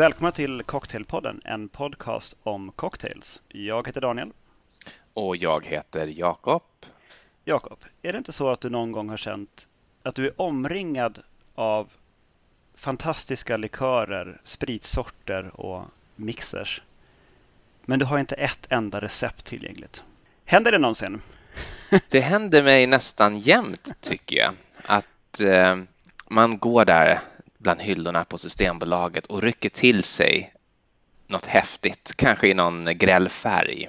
Välkomna till Cocktailpodden, en podcast om cocktails. Jag heter Daniel. Och jag heter Jakob. Jakob, är det inte så att du någon gång har känt att du är omringad av fantastiska likörer, spritsorter och mixers. Men du har inte ett enda recept tillgängligt. Händer det någonsin? Det händer mig nästan jämt tycker jag. Att eh, man går där bland hyllorna på Systembolaget och rycker till sig något häftigt, kanske i någon grällfärg. färg.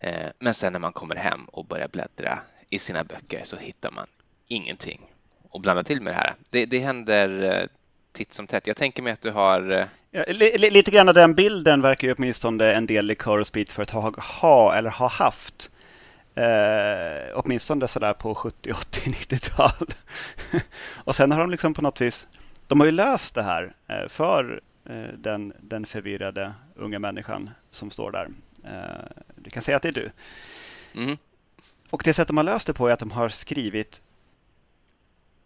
Eh, men sen när man kommer hem och börjar bläddra i sina böcker så hittar man ingenting och blanda till med det här. Det, det händer eh, titt som tätt. Jag tänker mig att du har... Eh, li, lite grann av den bilden verkar ju åtminstone en del likör och spritföretag ha eller ha haft. Eh, åtminstone sådär på 70, 80, 90-tal. och sen har de liksom på något vis, de har ju löst det här eh, för eh, den, den förvirrade unga människan som står där. Eh, du kan säga att det är du. Mm. Och det sätt de har löst det på är att de har skrivit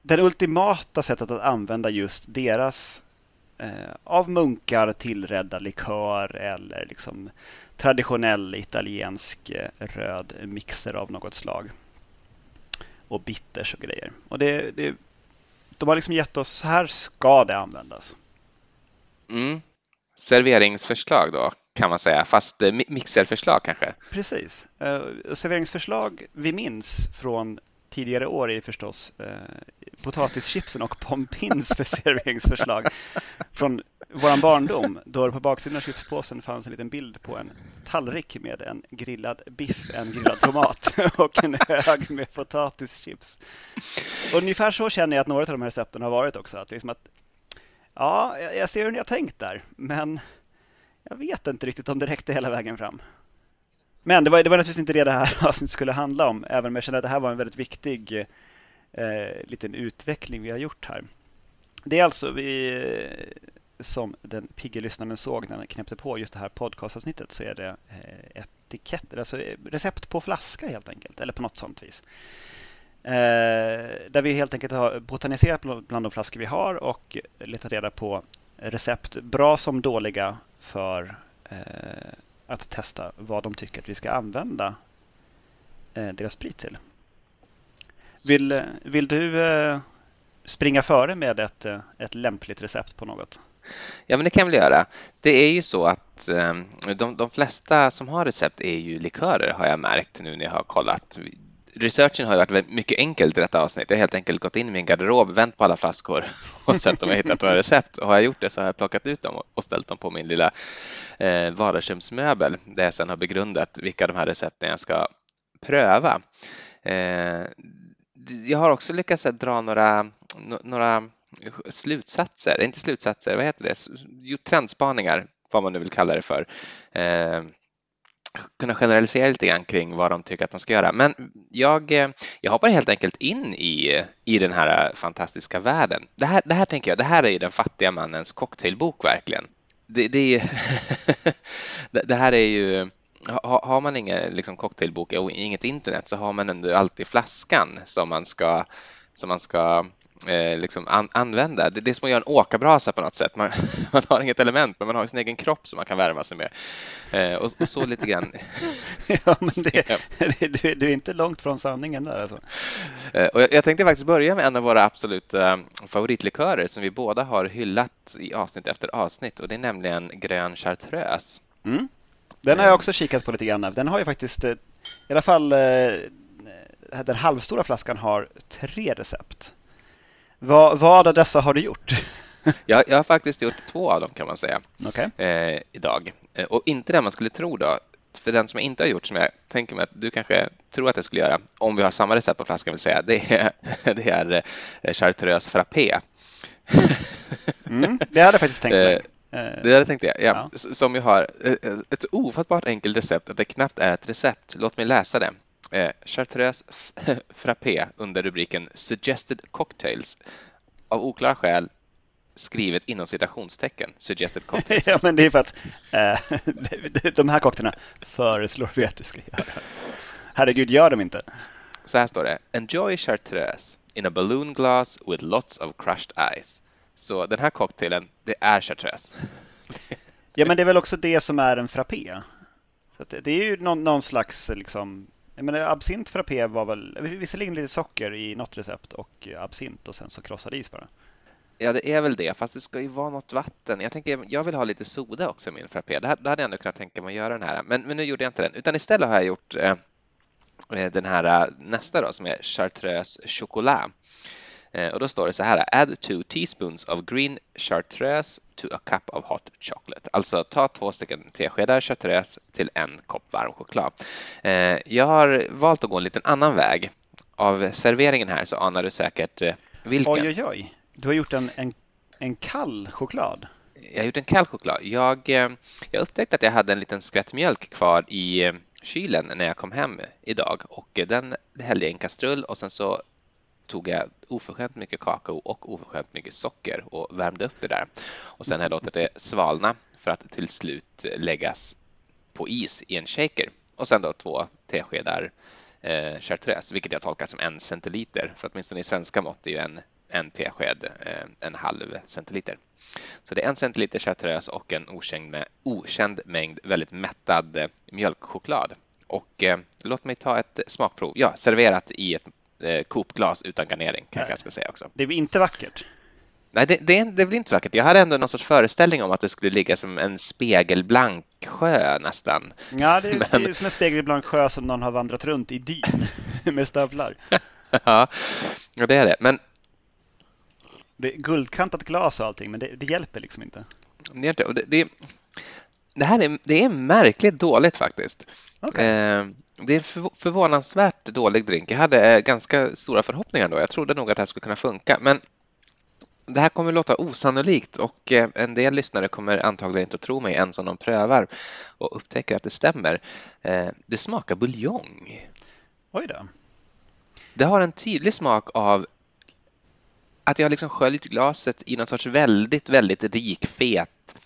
det ultimata sättet att använda just deras eh, av munkar tillredda likör eller liksom traditionell italiensk röd mixer av något slag. Och bitters och grejer. Och det, det, de har liksom gett oss, så här ska det användas. Mm. Serveringsförslag då kan man säga, fast eh, mixerförslag kanske? Precis. Uh, serveringsförslag vi minns från tidigare år är förstås eh, potatischipsen och pompins för serveringsförslag från vår barndom. Då det på baksidan av chipspåsen fanns en liten bild på en tallrik med en grillad biff, en grillad tomat och en hög med potatischips. Ungefär så känner jag att några av de här recepten har varit också. Att liksom att, ja, jag ser hur ni har tänkt där, men jag vet inte riktigt om det räckte hela vägen fram. Men det var, det var naturligtvis inte det det här avsnittet skulle handla om, även om jag känner att det här var en väldigt viktig eh, liten utveckling vi har gjort här. Det är alltså vi, eh, som den pigge lyssnaren såg när han knäppte på just det här podcastavsnittet så är det eh, etiketter, alltså recept på flaska helt enkelt, eller på något sånt vis. Eh, där vi helt enkelt har botaniserat bland de flaskor vi har och letat reda på recept, bra som dåliga, för eh, att testa vad de tycker att vi ska använda eh, deras sprit till. Vill, vill du eh, springa före med ett, eh, ett lämpligt recept på något? Ja, men det kan jag väl göra. Det är ju så att de, de flesta som har recept är ju likörer har jag märkt nu när jag har kollat researchen har varit mycket enkelt i detta avsnitt. Jag har helt enkelt gått in i min garderob, vänt på alla flaskor och sett om jag hittat några recept. Och har jag gjort det så har jag plockat ut dem och ställt dem på min lilla eh, vardagsrumsmöbel där jag sedan har begrundat vilka de här recepten jag ska pröva. Eh, jag har också lyckats dra några, några slutsatser, inte slutsatser, vad heter det? Jo, trendspaningar, vad man nu vill kalla det för. Eh, kunna generalisera lite grann kring vad de tycker att man ska göra. Men jag, eh, jag hoppar helt enkelt in i, i den här fantastiska världen. Det här, det här tänker jag, det här är ju den fattiga mannens cocktailbok verkligen. Det, det, är, det här är ju har man ingen liksom, cocktailbok och inget internet så har man ändå alltid flaskan som man ska, som man ska eh, liksom an använda. Det, det är som att göra en åkarbrasa på något sätt. Man, man har inget element, men man har sin egen kropp som man kan värma sig med. Eh, och, och, så lite grann. ja, men det, det, du, är inte långt från sanningen där alltså. Eh, och jag, jag, tänkte faktiskt börja med en av våra absoluta eh, favoritlikörer som vi båda har hyllat i avsnitt efter avsnitt och det är nämligen grön chartreuse. Mm. Den har jag också kikat på lite grann. Den har ju faktiskt, eh, i alla fall den halvstora flaskan har tre recept. Vad, vad av dessa har du gjort? jag, jag har faktiskt gjort två av dem kan man säga okay. eh, idag. Eh, och inte det man skulle tro då. För den som jag inte har gjort, som jag tänker mig att du kanske tror att jag skulle göra, om vi har samma recept på flaskan vill säga, det är, det är eh, chartreuse frappé. mm, det hade jag faktiskt tänkt mig. Eh, det hade tänkte jag, ja. ja. Som ju har ett så ofattbart enkelt recept att det knappt är ett recept. Låt mig läsa det eh, Chartreuse Frappé under rubriken Suggested Cocktails. Av oklara skäl skrivet inom citationstecken, Suggested Cocktails. ja, men det är för att eh, de här cocktailarna föreslår vi att du ska göra. Herregud, gör dem inte. Så här står det. Enjoy Chartreuse in a balloon glass with lots of crushed ice. Så den här cocktailen, det är chartreuse. Ja, men det är väl också det som är en frappé. Så det, det är ju någon, någon slags liksom jag menar, absint frappé var väl visserligen lite socker i något recept och eh, absint och sen så krossad is bara. Ja, det är väl det, fast det ska ju vara något vatten. Jag tänker, jag vill ha lite soda också i min frappé. Det, hade jag ändå kunnat tänka mig att göra den här, men, men nu gjorde jag inte den, utan istället har jag gjort eh, eh den här eh, nästa då som är chartreuse chocolat. Eh, och då står det så här, add two teaspoons of green chartreuse to a cup of hot chocolate. Alltså ta två stycken teskedar chartreuse till en kopp varm choklad. Eh, jag har valt att gå en liten annan väg. Av serveringen här så anar du säkert eh, vilken. Oj, oj, oj. Du har gjort en, en, en kall choklad. Jag har gjort en kall choklad. Jag, jag upptäckte att jag hade en liten skvätt mjölk kvar i kylen när jag kom hem idag och den hällde jag i en kastrull och sen så tog jag oförskämt mycket kakao och oförskämt mycket socker och värmde upp det där. Och sen har jag låtit det svalna för att till slut läggas på is i en shaker. Och sen då två teskedar eh, chartreuse, vilket jag tolkar som en centiliter. För åtminstone i svenska mått är ju en, en tesked eh, en halv centiliter. Så det är en centiliter chartreuse och en okänd, med, okänd mängd väldigt mättad eh, mjölkchoklad. Och eh, låt mig ta ett smakprov. Ja, serverat i ett eh, utan garnering kanske jag ska säga också. Det är inte vackert. Nej, det, det, det väl inte så vackert. Jag hade ändå någon sorts föreställning om att det skulle ligga som en spegelblank sjö nästan. Ja, det är, Men... det är som en spegelblank sjö som någon har vandrat runt i dyn med stövlar. ja, det är det. Men det är guldkantat glas och allting, men det, det hjälper liksom inte. Det, det, det här är, det är märkligt dåligt faktiskt. Okay. Eh, det är en förvånansvärt dålig drink. Jag hade eh, ganska stora förhoppningar då. Jag trodde nog att det här skulle kunna funka, men det här kommer låta osannolikt och eh, en del lyssnare kommer antagligen inte att tro mig ens om de prövar och upptäcker att det stämmer. Det smakar buljong. Oj då. Det har en tydlig smak av att jag liksom sköljt glaset i någon sorts väldigt, väldigt rik, fet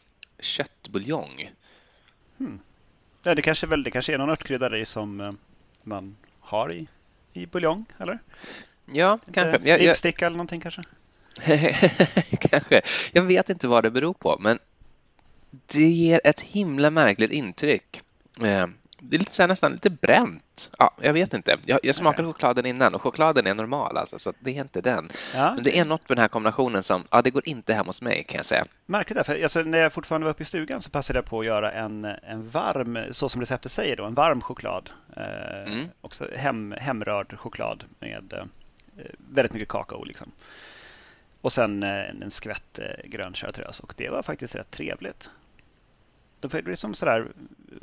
köttbuljong. Hmm. Ja, det kanske, väl, det kanske är någon örtkrydda i som eh, man har i, i buljong, eller? Ja, kanske. Jag, eller någonting kanske? kanske. Jag vet inte vad det beror på, men det ger ett himla märkligt intryck. Det är lite så nästan lite bränt. Ja, jag vet inte. Jag, jag smakade chokladen innan och chokladen är normal, alltså, så det är inte den. Ja. Men det är något med den här kombinationen som, ja, det går inte hem hos mig kan jag säga. Märkligt därför, alltså, när jag fortfarande var uppe i stugan så passade jag på att göra en, en varm, så som receptet säger då, en varm choklad. Eh, mm. Också hem, hemrörd choklad med eh, väldigt mycket kakao liksom. Och sen eh, en skvätt eh, grön chartreuse och det var faktiskt rätt trevligt. Det blir som sådär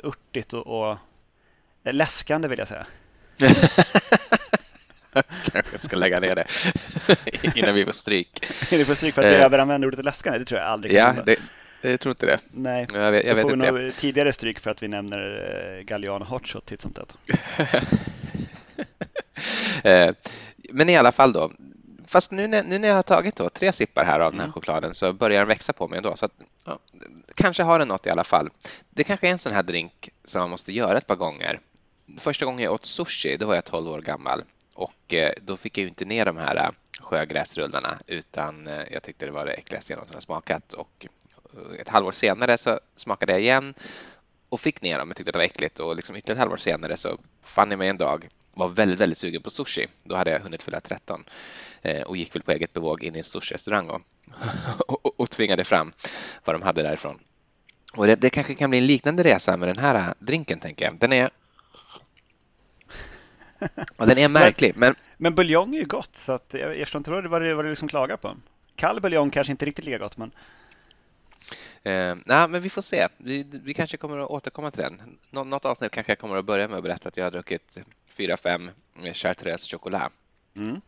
örtigt och, och läskande vill jag säga. Kanske ska lägga ner det innan vi får stryk. innan vi får stryk för att jag eh. överanvänder ordet läskande, det tror jag aldrig Ja, det, jag tror inte det. Nej, jag vet, jag vet får nog tidigare stryk för att vi nämner eh, Galliano Hotshot titt som tätt. Eh, men i alla fall då, fast nu när, nu när jag har tagit då, tre sippar här av den här mm. chokladen så börjar den växa på mig ändå. Så att, ja, kanske har den något i alla fall. Det kanske är en sån här drink som man måste göra ett par gånger. Första gången jag åt sushi, då var jag 12 år gammal och eh, då fick jag inte ner de här eh, sjögräsrullarna utan eh, jag tyckte det var det äckligaste jag någonsin har smakat. Och ett halvår senare så smakade jag igen och fick ner dem. Jag tyckte det var äckligt och liksom ytterligare ett halvår senare så fann jag mig en dag var väldigt, väldigt sugen på sushi. Då hade jag hunnit fylla 13 eh, och gick väl på eget bevåg in i en sushi-restaurang och, och, och, tvingade fram vad de hade därifrån. Och det, det kanske kan bli en liknande resa med den här eh, drinken, tänker jag. Den är Ja, den är märklig. Men, men, men buljong är ju gott, så att jag, jag förstår inte vad du vad du liksom klagar på. Kall buljong kanske inte riktigt lika gott, men... Eh, nej, men vi får se. Vi, vi kanske kommer att återkomma till den. Nå, något avsnitt kanske jag kommer att börja med att berätta att jag har druckit fyra, fem Chartreuse choklad. Mm.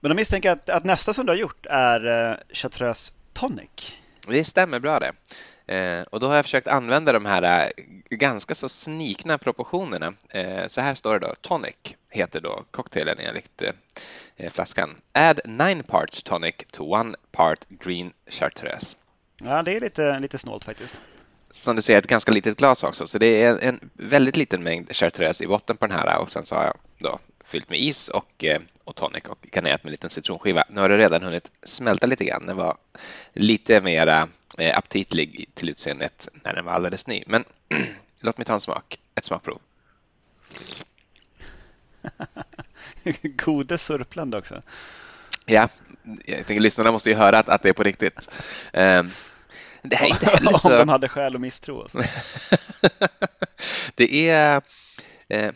Men då misstänker jag att, att, nästa som du har gjort är uh, Chartreuse tonic. Det stämmer bra det. Eh, och då har jag försökt använda de här eh, ganska så snikna proportionerna. Eh, så här står det då, tonic heter då cocktailen enligt flaskan. Add nine parts tonic to one part green chartreuse. Ja, det är lite, lite snålt faktiskt. Som du ser, ett ganska litet glas också, så det är en väldigt liten mängd chartreuse i botten på den här och sen så har jag då fyllt med is och, eh, och tonic och garnerat med en liten citronskiva. Nu har det redan hunnit smälta lite grann. Den var lite mer eh, aptitlig till utseendet när den var alldeles ny. Men låt mig ta en smak, ett smakprov. Gode surplande också. Ja, jag tänker lyssnarna måste ju höra att, att det är på riktigt. Um, det är inte heller så... Om de hade skäl att misstro oss. det är... Eh,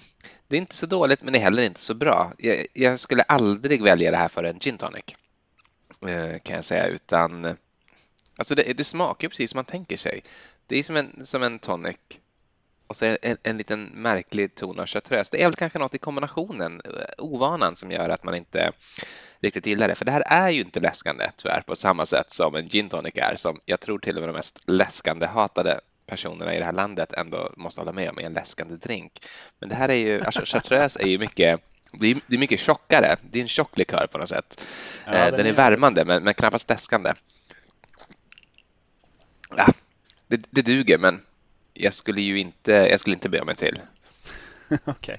det är inte så dåligt, men det är heller inte så bra. Jag, jag skulle aldrig välja det här för en gin tonic, eh, kan jag säga, utan alltså det, det smakar precis som man tänker sig. Det är som en, som en tonic och så en, en liten märklig ton av chartreuse. Det är väl kanske något i kombinationen, eh, ovanan, som gör att man inte riktigt gillar det. För det här är ju inte läskande tyvärr på samma sätt som en gin tonic är, som jag tror till och med de mest läskande hatade personerna i det här landet ändå måste hålla med om är en läskande drink. Men det här är ju, alltså chartreuse är ju mycket det är, det är mycket tjockare. Det är en tjock likör på något sätt. Ja, den, den är, är värmande men, men knappast läskande. Ja, det, det duger men jag skulle ju inte, jag skulle inte be mig till. Okej. Okay.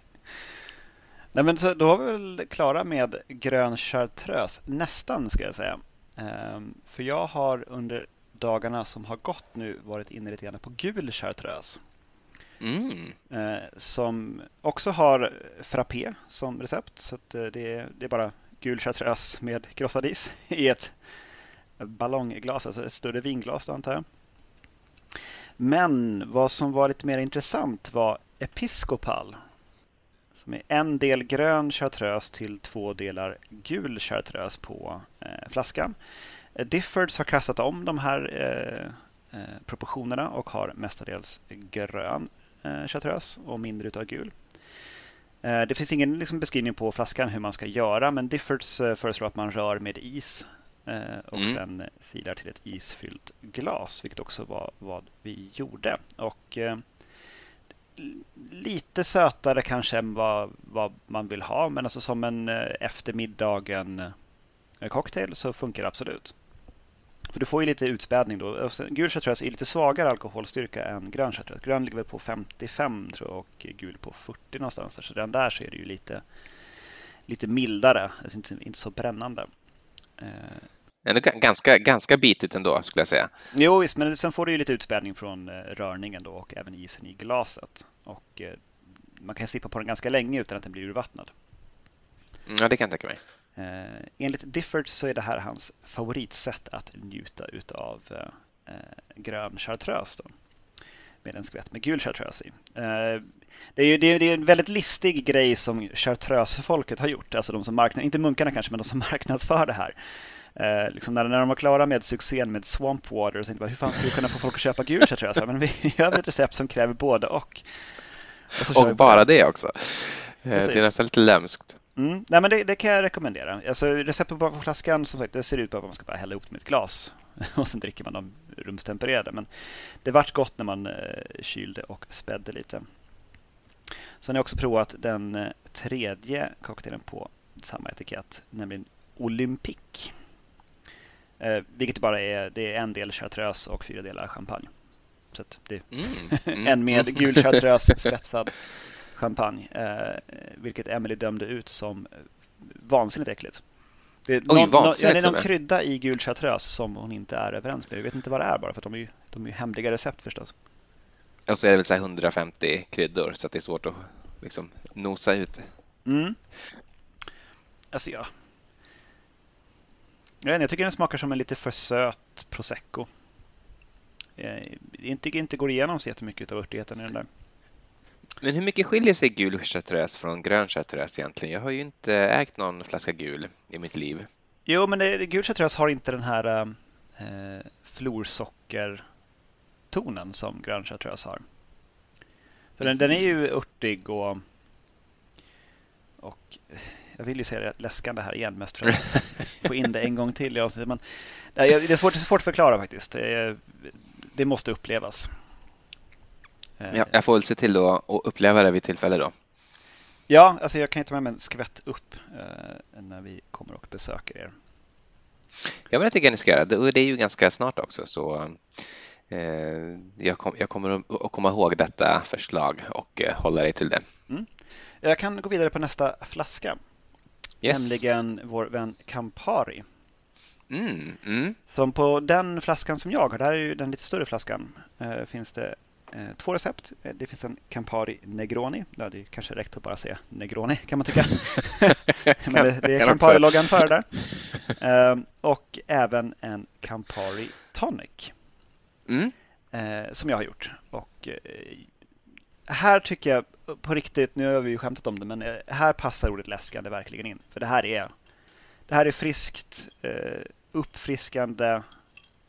Nej men så då var vi väl klara med grön chartreuse. Nästan ska jag säga. Ehm, för jag har under dagarna som har gått nu varit inne lite grann på gul chartreuse. Mm. Ehm, som också har frappé som recept. Så det är, det är bara gul chartreuse med krossad is i ett ballongglas, alltså ett större vinglas då antar jag. Men vad som var lite mer intressant var Episcopal. Är en del grön chartreuse till två delar gul chartreuse på eh, flaskan. Eh, Diffords har kastat om de här eh, eh, proportionerna och har mestadels grön eh, chartreuse och mindre utav gul. Eh, det finns ingen liksom, beskrivning på flaskan hur man ska göra men Diffords föreslår att man rör med is Eh, och mm. sen filar till ett isfyllt glas, vilket också var vad vi gjorde. Och eh, lite sötare kanske än vad, vad, man vill ha, men alltså som en eh, eftermiddagen eh, cocktail så funkar det absolut. För du får ju lite utspädning då. Gul chartreuse är lite svagare alkoholstyrka än grön chartreuse. Grön ligger väl på 55 tror jag och gul på 40 någonstans. Så redan där så är det ju lite, lite mildare, alltså inte, inte så brännande. Eh, Ändå ganska, ganska bitigt ändå skulle jag säga. Jo visst, men sen får du ju lite utspädning från eh, rörningen då och även isen i glaset. Och eh, man kan sippa på den ganska länge utan att den blir urvattnad. Mm, ja, det kan jag tänka mig. Eh, enligt Difford så är det här hans favoritsätt att njuta utav eh, grön chartreuse. Då, med en skvätt med gul chartreuse i. Det är, ju, det, är, det är en väldigt listig grej som chartreusefolket har gjort. Alltså de som marknadsför, inte munkarna kanske, men de som marknadsför det här. Eh, liksom när, när de var klara med succén med Swamp Water så tänkte jag hur fan ska vi kunna få folk att köpa gul tror jag. Men vi gör ett recept som kräver både och. Och, och bara det också. Precis. Det är nästan lite lömskt. Mm. Nej, men det, det, kan jag rekommendera. Alltså, receptet på flaskan som sagt, det ser ut på att man ska bara hälla upp med ett glas och sen dricker man dem rumstempererade. Men det vart gott när man eh, kylde och spädde lite. Sen har jag också provat den eh, tredje cocktailen på samma etikett, nämligen Olympic. Eh, vilket bara är, det är en del chartreuse och fyra delar champagne. Så det mm. Mm. en med gul chartreuse spetsad champagne. Eh, vilket Emily dömde ut som vansinnigt äckligt. Det är, Oj, någon, det är någon krydda i gul chartreuse som hon inte är överens med. Jag vet inte vad det är bara för de är ju, de är ju hemliga recept förstås. Och så är det väl så 150 kryddor så att det är svårt att liksom nosa ut. Mm. Alltså ja, jag tycker den smakar som en lite för söt prosecco. Jag inte, inte går igenom så jättemycket av örtigheten i den där. Men hur mycket skiljer sig gul chartreuse från grön chartreuse egentligen? Jag har ju inte ägt någon flaska gul i mitt liv. Jo, men det, gul chartreuse har inte den här eh, florsockertonen som grön chartreuse har. Så den, den, är ju örtig och, och jag vill ju säga läskande här igen mest för att få in det en gång till i avsnittet. Men det är svårt, det är svårt att förklara faktiskt. Det, det måste upplevas. Ja, jag får väl se till att uppleva det vid tillfälle då. Ja, alltså jag kan ju ta med mig en skvätt upp eh, när vi kommer och besöker er. Ja, men jag tycker ni ska göra det. Det är ju ganska snart också så eh, jag, kom, jag, kommer att komma ihåg detta förslag och eh, hålla dig till det. Mm. Jag kan gå vidare på nästa flaska. Yes. Nämligen vår vän Campari. Mm, mm. Som på den flaskan som jag har, det här är ju den lite större flaskan, eh, finns det eh, två recept. Eh, det finns en Campari Negroni. Det hade kanske räckt att bara säga Negroni kan man tycka. Men det, det är Campari-loggan före där. Eh, och även en Campari Tonic. Mm. Som jag har gjort. Och här tycker jag på riktigt, nu har vi ju skämtat om det, men här passar ordet läskande verkligen in. För det här är, det här är friskt, uppfriskande,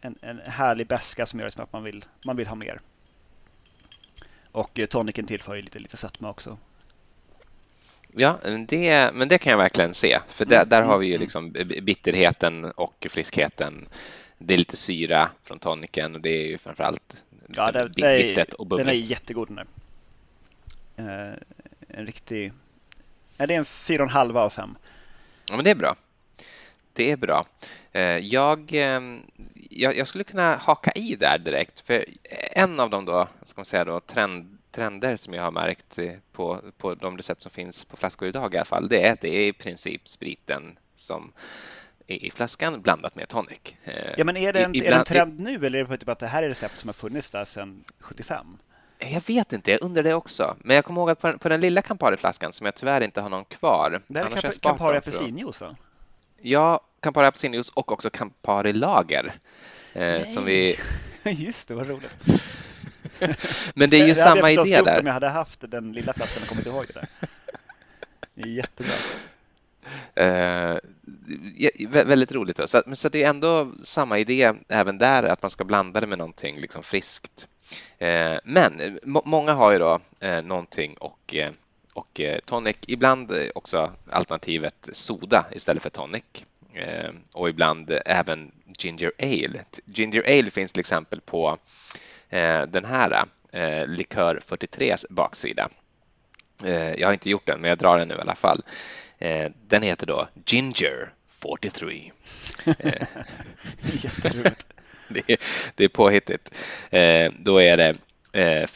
en, en härlig beska som gör det som att man vill, man vill ha mer. Och tonicen tillför ju lite, lite sötma också. Ja, det, men det kan jag verkligen se. För där, där har vi ju liksom bitterheten och friskheten. Det är lite syra från toniken och det är ju framförallt ja, det, bittert och bubbligt. Den är jättegod den där. Uh, en riktig... Ja, det är en 4,5 av 5. Ja, men det är bra. Det är bra. Eh, jag, ehm, jag, jag, skulle kunna haka i där direkt, för en av de då, ska man säga då, trend, trender som jag har märkt på, på de recept som finns på flaskor idag i alla fall, det är att det är i princip spriten som är i flaskan blandat med tonic. Eh, ja, men är det en, I, är det en trend nu eller är det typ att det här är recept som har funnits där sedan 75? Jag vet inte, jag undrar det också. Men jag kommer ihåg att på den, på den lilla Campari-flaskan som jag tyvärr inte har någon kvar. Det här är Campari apelsinjuice va? Ja, Campari apelsinjuice och också Campari lager. Eh, som vi... Just det, vad roligt. Men det är ju det samma idé där. Det om jag hade haft den lilla flaskan och kommit ihåg det där. Det är jättebra. Eh, väldigt roligt. Då. Så, så det är ändå samma idé även där, att man ska blanda det med någonting liksom friskt. Eh, men många har ju då eh, någonting och eh, och eh, tonic. Ibland också alternativet soda istället för tonic eh, och ibland även ginger ale. Ginger ale finns till exempel på eh, den här likör 43 baksida. Jag har inte gjort den, men jag drar den nu i alla fall. Den heter då Ginger 43. Jätteroligt. det, är, det är påhittigt. Eh, då är det eh,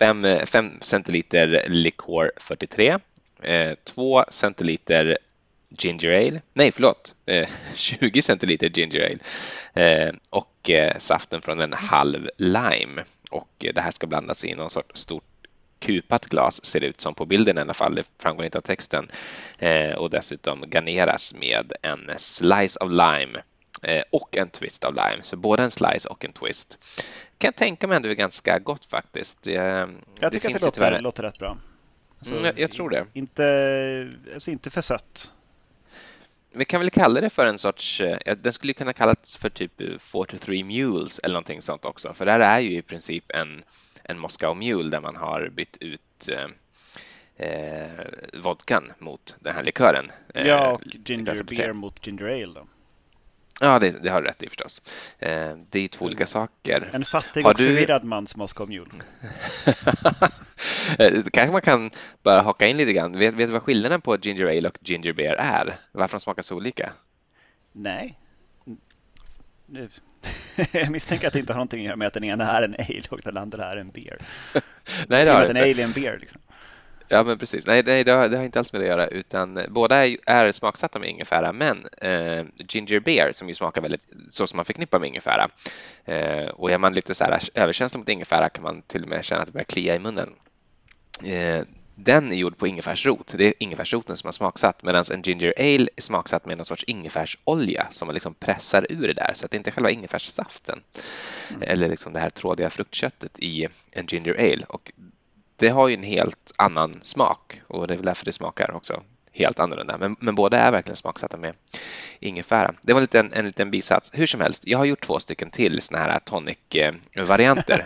5 centiliter likör 43 2 eh, centiliter ginger ale, nej förlåt, eh, 20 centiliter ginger ale eh, och saften från en halv lime. Och det här ska blandas i någon sorts stort kupat glas ser det ut som på bilden i alla fall, det framgår inte av texten. och dessutom garneras med en slice of lime och en twist av lime, så både en slice och en twist. Kan jag tänka mig ändå är ganska gott faktiskt. jag tycker det att det låter, tyvärr... låter rätt bra. Alltså, mm, jag, jag, tror det. Inte, alltså inte för sött. Vi kan väl kalla det för en sorts, eh, den skulle kunna kallas för typ 43 Mules eller någonting sånt också, för det här är ju i princip en, en Moscow Mule där man har bytt ut eh, eh vodkan mot den här likören. Ja, och ginger beer mot ginger ale då. Ja, det, det, har du rätt i förstås. Eh, det är två olika saker. En fattig har och du... förvirrad mans Moscow Mule. Eh, kanske man kan bara haka in lite grann. Vet, vet du vad skillnaden på ginger ale och ginger beer är? Varför de smakar så olika? Nej. Jag misstänker att det inte har någonting att göra med att den ena är en ale och den andra är en beer. Nej, det har det inte. En ale är en beer liksom. Ja, men precis. Nej, nej det, har, det har inte alls med det att göra, utan båda är, är smaksatta med ingefära, men eh, ginger beer som ju smakar väldigt så som man förknippar med ingefära. Eh, och är man lite så här överkänslig mot ingefära kan man till och med känna att det börjar klia i munnen. Eh, den är gjord på ingefärsrot. Det är ingefärsroten som har smaksatt medan en ginger ale är smaksatt med någon sorts ingefärsolja som man liksom pressar ur det där så att det inte är själva ingefärssaften mm. eller liksom det här trådiga fruktköttet i en ginger ale. Och det har ju en helt annan smak och det är väl därför det smakar också helt annorlunda. Men, men båda är verkligen smaksatta med ingefära. Det var en liten, en liten bisats. Hur som helst, jag har gjort två stycken till såna här tonic-varianter.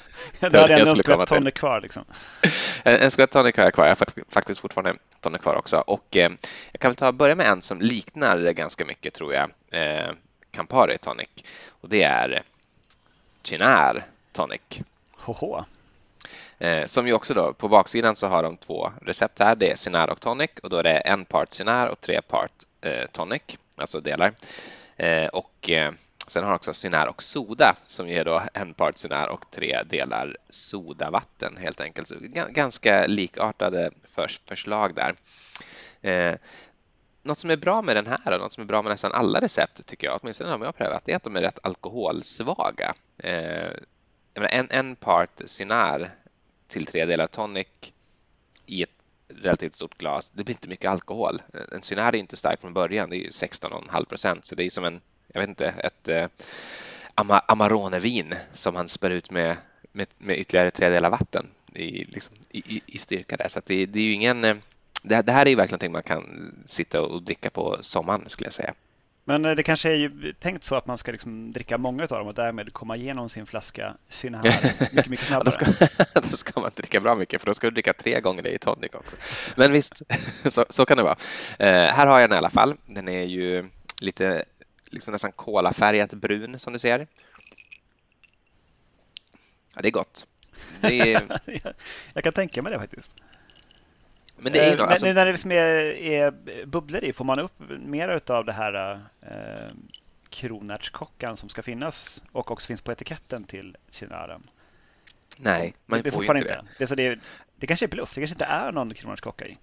du hade ändå en skvätt tonic kvar liksom. En, en skvätt tonic har jag kvar. Jag har faktiskt fortfarande tonic kvar också. Och eh, jag kan väl ta börja med en som liknar ganska mycket tror jag eh, Campari tonic och det är Chinar tonic. Hoho. Eh, som ju också då, på baksidan så har de två recept här. Det är Cinar och tonic och då är det en part Cinar och tre part eh, tonic, alltså delar. Eh, och eh, Sen har också Sinär och Soda som ger då en part Sinär och tre delar sodavatten helt enkelt. Så ganska likartade förslag där. Eh, något som är bra med den här och något som är bra med nästan alla recept tycker jag, åtminstone de jag har prövat, det är att de är rätt alkoholsvaga. Eh, en, en part Cynar till tre delar tonic i ett relativt stort glas. Det blir inte mycket alkohol. En Cynar är inte stark från början, det är 16,5 procent, så det är som en, jag vet inte, ett eh, Amarone-vin som han spär ut med, med, med ytterligare tre delar vatten i, liksom, i, i, styrka där. Så det, det, är ju ingen eh, det, det, här är ju verkligen någonting man kan sitta och dricka på sommaren skulle jag säga. Men eh, det kanske är ju tänkt så att man ska liksom dricka många av dem och därmed komma igenom sin flaska Cynar mycket, mycket snabbare. då, ska, då ska man dricka bra mycket för då ska du dricka tre gånger det i tonic också. Men visst, så, så kan det vara. Eh, här har jag den i alla fall. Den är ju lite liksom nästan kolafärgat brun som du ser. Ja, det är gott. Det är... jag kan tänka mig det faktiskt. Men det är eh, alltså... När det liksom är, är bubblor i, får man upp mer av det här eh, kronärtskockan som ska finnas och också finns på etiketten till Chinaren? Nej, man det, får ju inte det. Det, så det. Det kanske är bluff, det kanske inte är någon kronärtskocka i.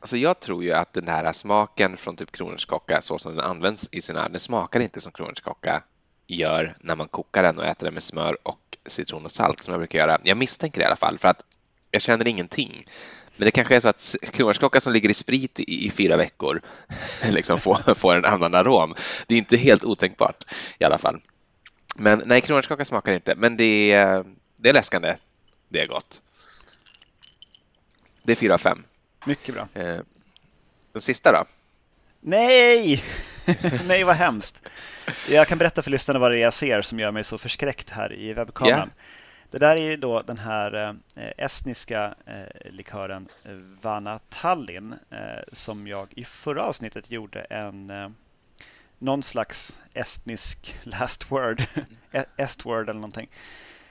Alltså jag tror ju att den här smaken från typ kronärtskocka så som den används i sin den smakar inte som kronärtskocka gör när man kokar den och äter den med smör och citron och salt som jag brukar göra. Jag misstänker det i alla fall för att jag känner ingenting. Men det kanske är så att kronärtskocka som ligger i sprit i, i fyra veckor liksom får, får en annan arom. Det är inte helt otänkbart i alla fall. Men nej, kronärtskocka smakar inte, men det är, det är läskande. Det är gott. Det är fyra av fem. Mycket bra. Eh, den sista då? Nej! Nej, vad hemskt. Jag kan berätta för lyssnarna vad det är jag ser som gör mig så förskräckt här i webbkameran. Det där är ju då den här eh, estniska eh, likören eh, Vana Tallinn som jag i förra avsnittet gjorde en någon slags estnisk last word, estword eller någonting.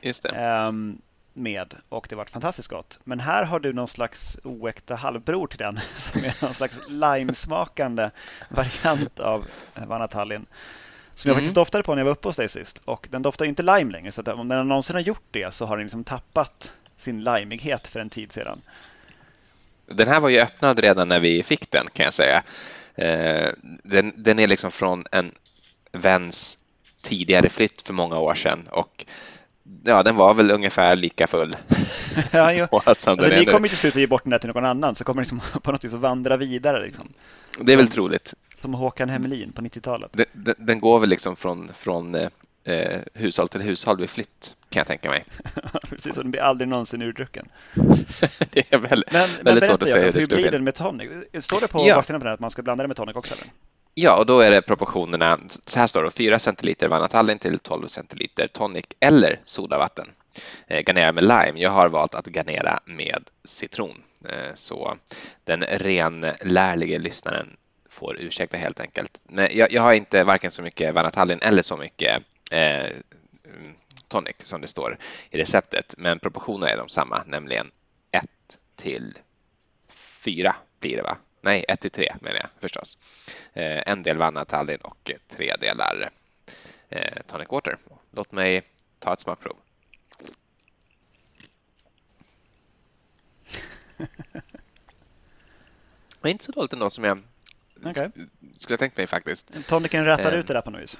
Just det. Ehm, med och det var fantastiskt gott. Men här har du någon slags oäkta halvbror till den som är någon slags limesmakande variant av Vana Tallinn. Som jag mm. faktiskt doftade på när jag var uppe hos dig sist. Och den doftar inte lime längre. Så om den någonsin har gjort det så har den liksom tappat sin limighet för en tid sedan. Den här var ju öppnad redan när vi fick den kan jag säga. Eh, den, den är liksom från en väns tidigare flytt för många år sedan och ja, den var väl ungefär lika full. ja, jo. alltså, ni kommer till slut att ge bort den där till någon annan så kommer den liksom på något vis att vandra vidare. Liksom. Det är väl troligt. Som Håkan Hemmelin på 90-talet. Den, den, den, går väl liksom från, från eh, hushåll till hushåll vid flytt, kan jag tänka mig. Precis, och den blir aldrig någonsin urdrucken. det är väl, men, väldigt men svårt att säga hur det Hur blir den med tonic? Står det på ja. baksidan på den att man ska blanda den med tonic också? Eller? Ja, och då är det proportionerna, så här står det, 4 centiliter Vanatallin till 12 centiliter tonic eller sodavatten. Eh, garnera med lime. Jag har valt att garnera med citron. Eh, så den renlärlige lyssnaren får ursäkta helt enkelt. Men jag, jag har inte varken så mycket Vanatallin eller så mycket eh, tonic som det står i receptet, men proportionerna är de samma, nämligen 1 till 4 blir det va? Nej, 1 till 3 menar jag förstås. Eh, en del Vanatallin och tre delar eh, tonic water. Låt mig ta ett smakprov. Det är inte så dåligt ändå som jag okay. skulle ha tänkt mig faktiskt. Tonicen rätar eh, ut det där på något vis?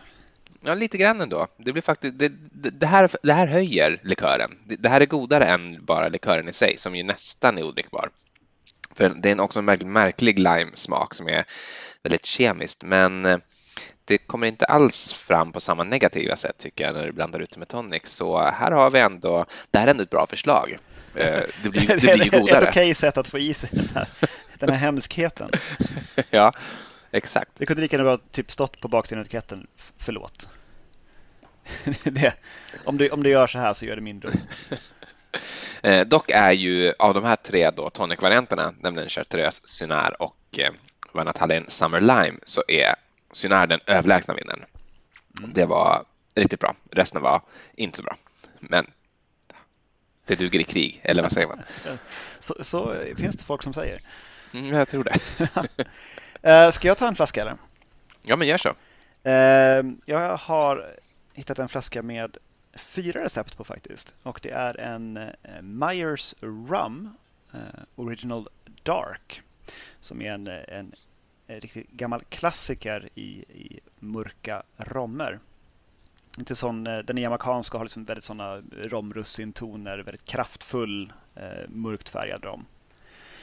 Ja, lite grann ändå. Det, blir faktiskt, det, det, det, här, det här höjer likören. Det, det, här är godare än bara likören i sig, som ju nästan är odrickbar. För det är också en märklig, märklig lime-smak som är väldigt kemiskt, men eh, det kommer inte alls fram på samma negativa sätt tycker jag när du blandar ut det med tonic. Så här har vi ändå, det här är ändå ett bra förslag. Eh, det blir, det blir ju godare. Ett okej sätt att få i sig den här, den här hemskheten. ja, exakt. Det kunde lika gärna typ stått på baksidan av etiketten, förlåt. det, om, du, om du gör så här så gör det mindre. Eh, dock är ju av de här tre då tonic-varianterna, nämligen Chartreuse, Cynar och eh, Vanatallin Summer Lime, så är Cynar den överlägsna vinnaren. Mm. Det var riktigt bra. Resten var inte så bra. Men det duger i krig, eller vad säger man? Så, så finns det folk som säger. Mm, jag tror det. Eh, ska jag ta en flaska eller? Ja, men gör så. Ehm, jag har hittat en flaska med fyra recept på faktiskt. Och det är en eh, Myers Rum eh, Original Dark som är en, en, riktigt gammal klassiker i, i mörka rommer. Inte sån, den är jamaicansk och har liksom väldigt sådana romrussintoner, väldigt kraftfull eh, mörkt färgad rom.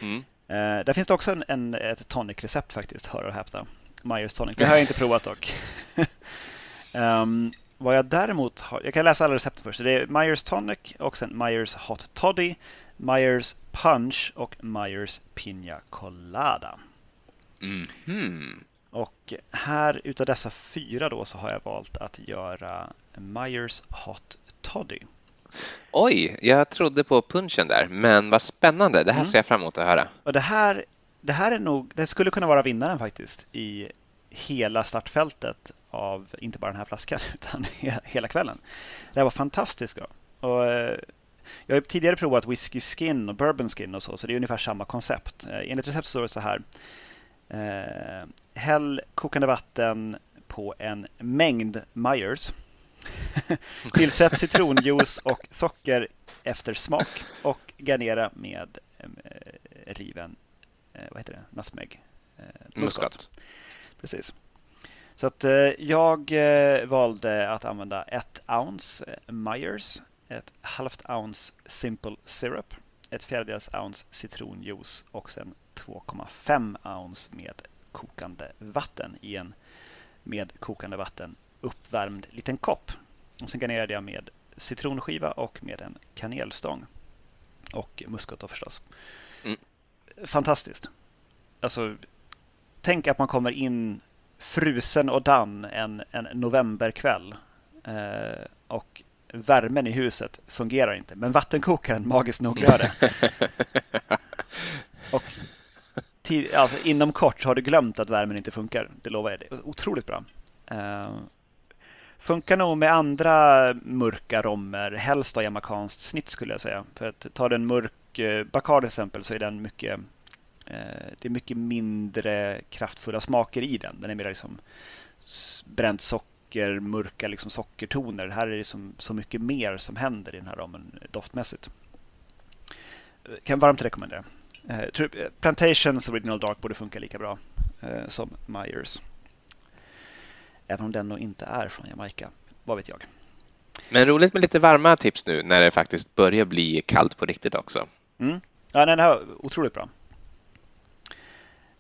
Mm. Eh, där finns det också en, en, ett tonic-recept faktiskt, hör och häpna. Myers tonic. Det har jag inte provat dock. um, vad jag däremot har, jag kan läsa alla recepten först. Det är Myers tonic och sen Myers hot toddy, Myers punch och Myers Pina colada. Mm -hmm. Och här utav dessa fyra då så har jag valt att göra Myers hot toddy. Oj, jag trodde på punchen där, men vad spännande. Det här mm. ser jag fram emot att höra. Och det här, det här är nog, det skulle kunna vara vinnaren faktiskt i hela startfältet av inte bara den här flaskan utan hela kvällen. Det här var fantastiskt bra. Och eh, jag har tidigare provat whisky skin och bourbon skin och så, så det är ungefär samma koncept. Eh, enligt recept står det så här. Eh, häll kokande vatten på en mängd Myers Tillsätt citronjuice och socker efter smak och garnera med eh, riven eh, vad heter det? nutmeg. Eh, muskat. Precis. Så att jag valde att använda ett ounce Myers, ett halvt ounce Simple Syrup, ett fjärdedels ounce citronjuice och sen 2,5 ounce med kokande vatten i en med kokande vatten uppvärmd liten kopp. Och sen garnerade jag med citronskiva och med en kanelstång. Och muskot då förstås. Mm. Fantastiskt. Alltså, tänk att man kommer in frusen och dann en, en novemberkväll. Eh, och värmen i huset fungerar inte, men vattenkokaren magiskt nog gör det. och alltså, inom kort har du glömt att värmen inte funkar. Det lovar jag. Det är otroligt bra. Eh, Funkar nog med andra mörka rommer, helst av jamaicanskt snitt skulle jag säga. För att ta en mörk eh, Bacardi till exempel så är den mycket eh, det är mycket mindre kraftfulla smaker i den. Den är mer liksom bränt socker, mörka liksom sockertoner. Här är det liksom så mycket mer som händer i den här rommen eh, doftmässigt. Kan varmt rekommendera. Plantations Original Dark borde funka lika bra som Myers. Även om den nog inte är från Jamaica. Vad vet jag. Men roligt med lite varma tips nu när det faktiskt börjar bli kallt på riktigt också. Mm. Ja, den här var otroligt bra.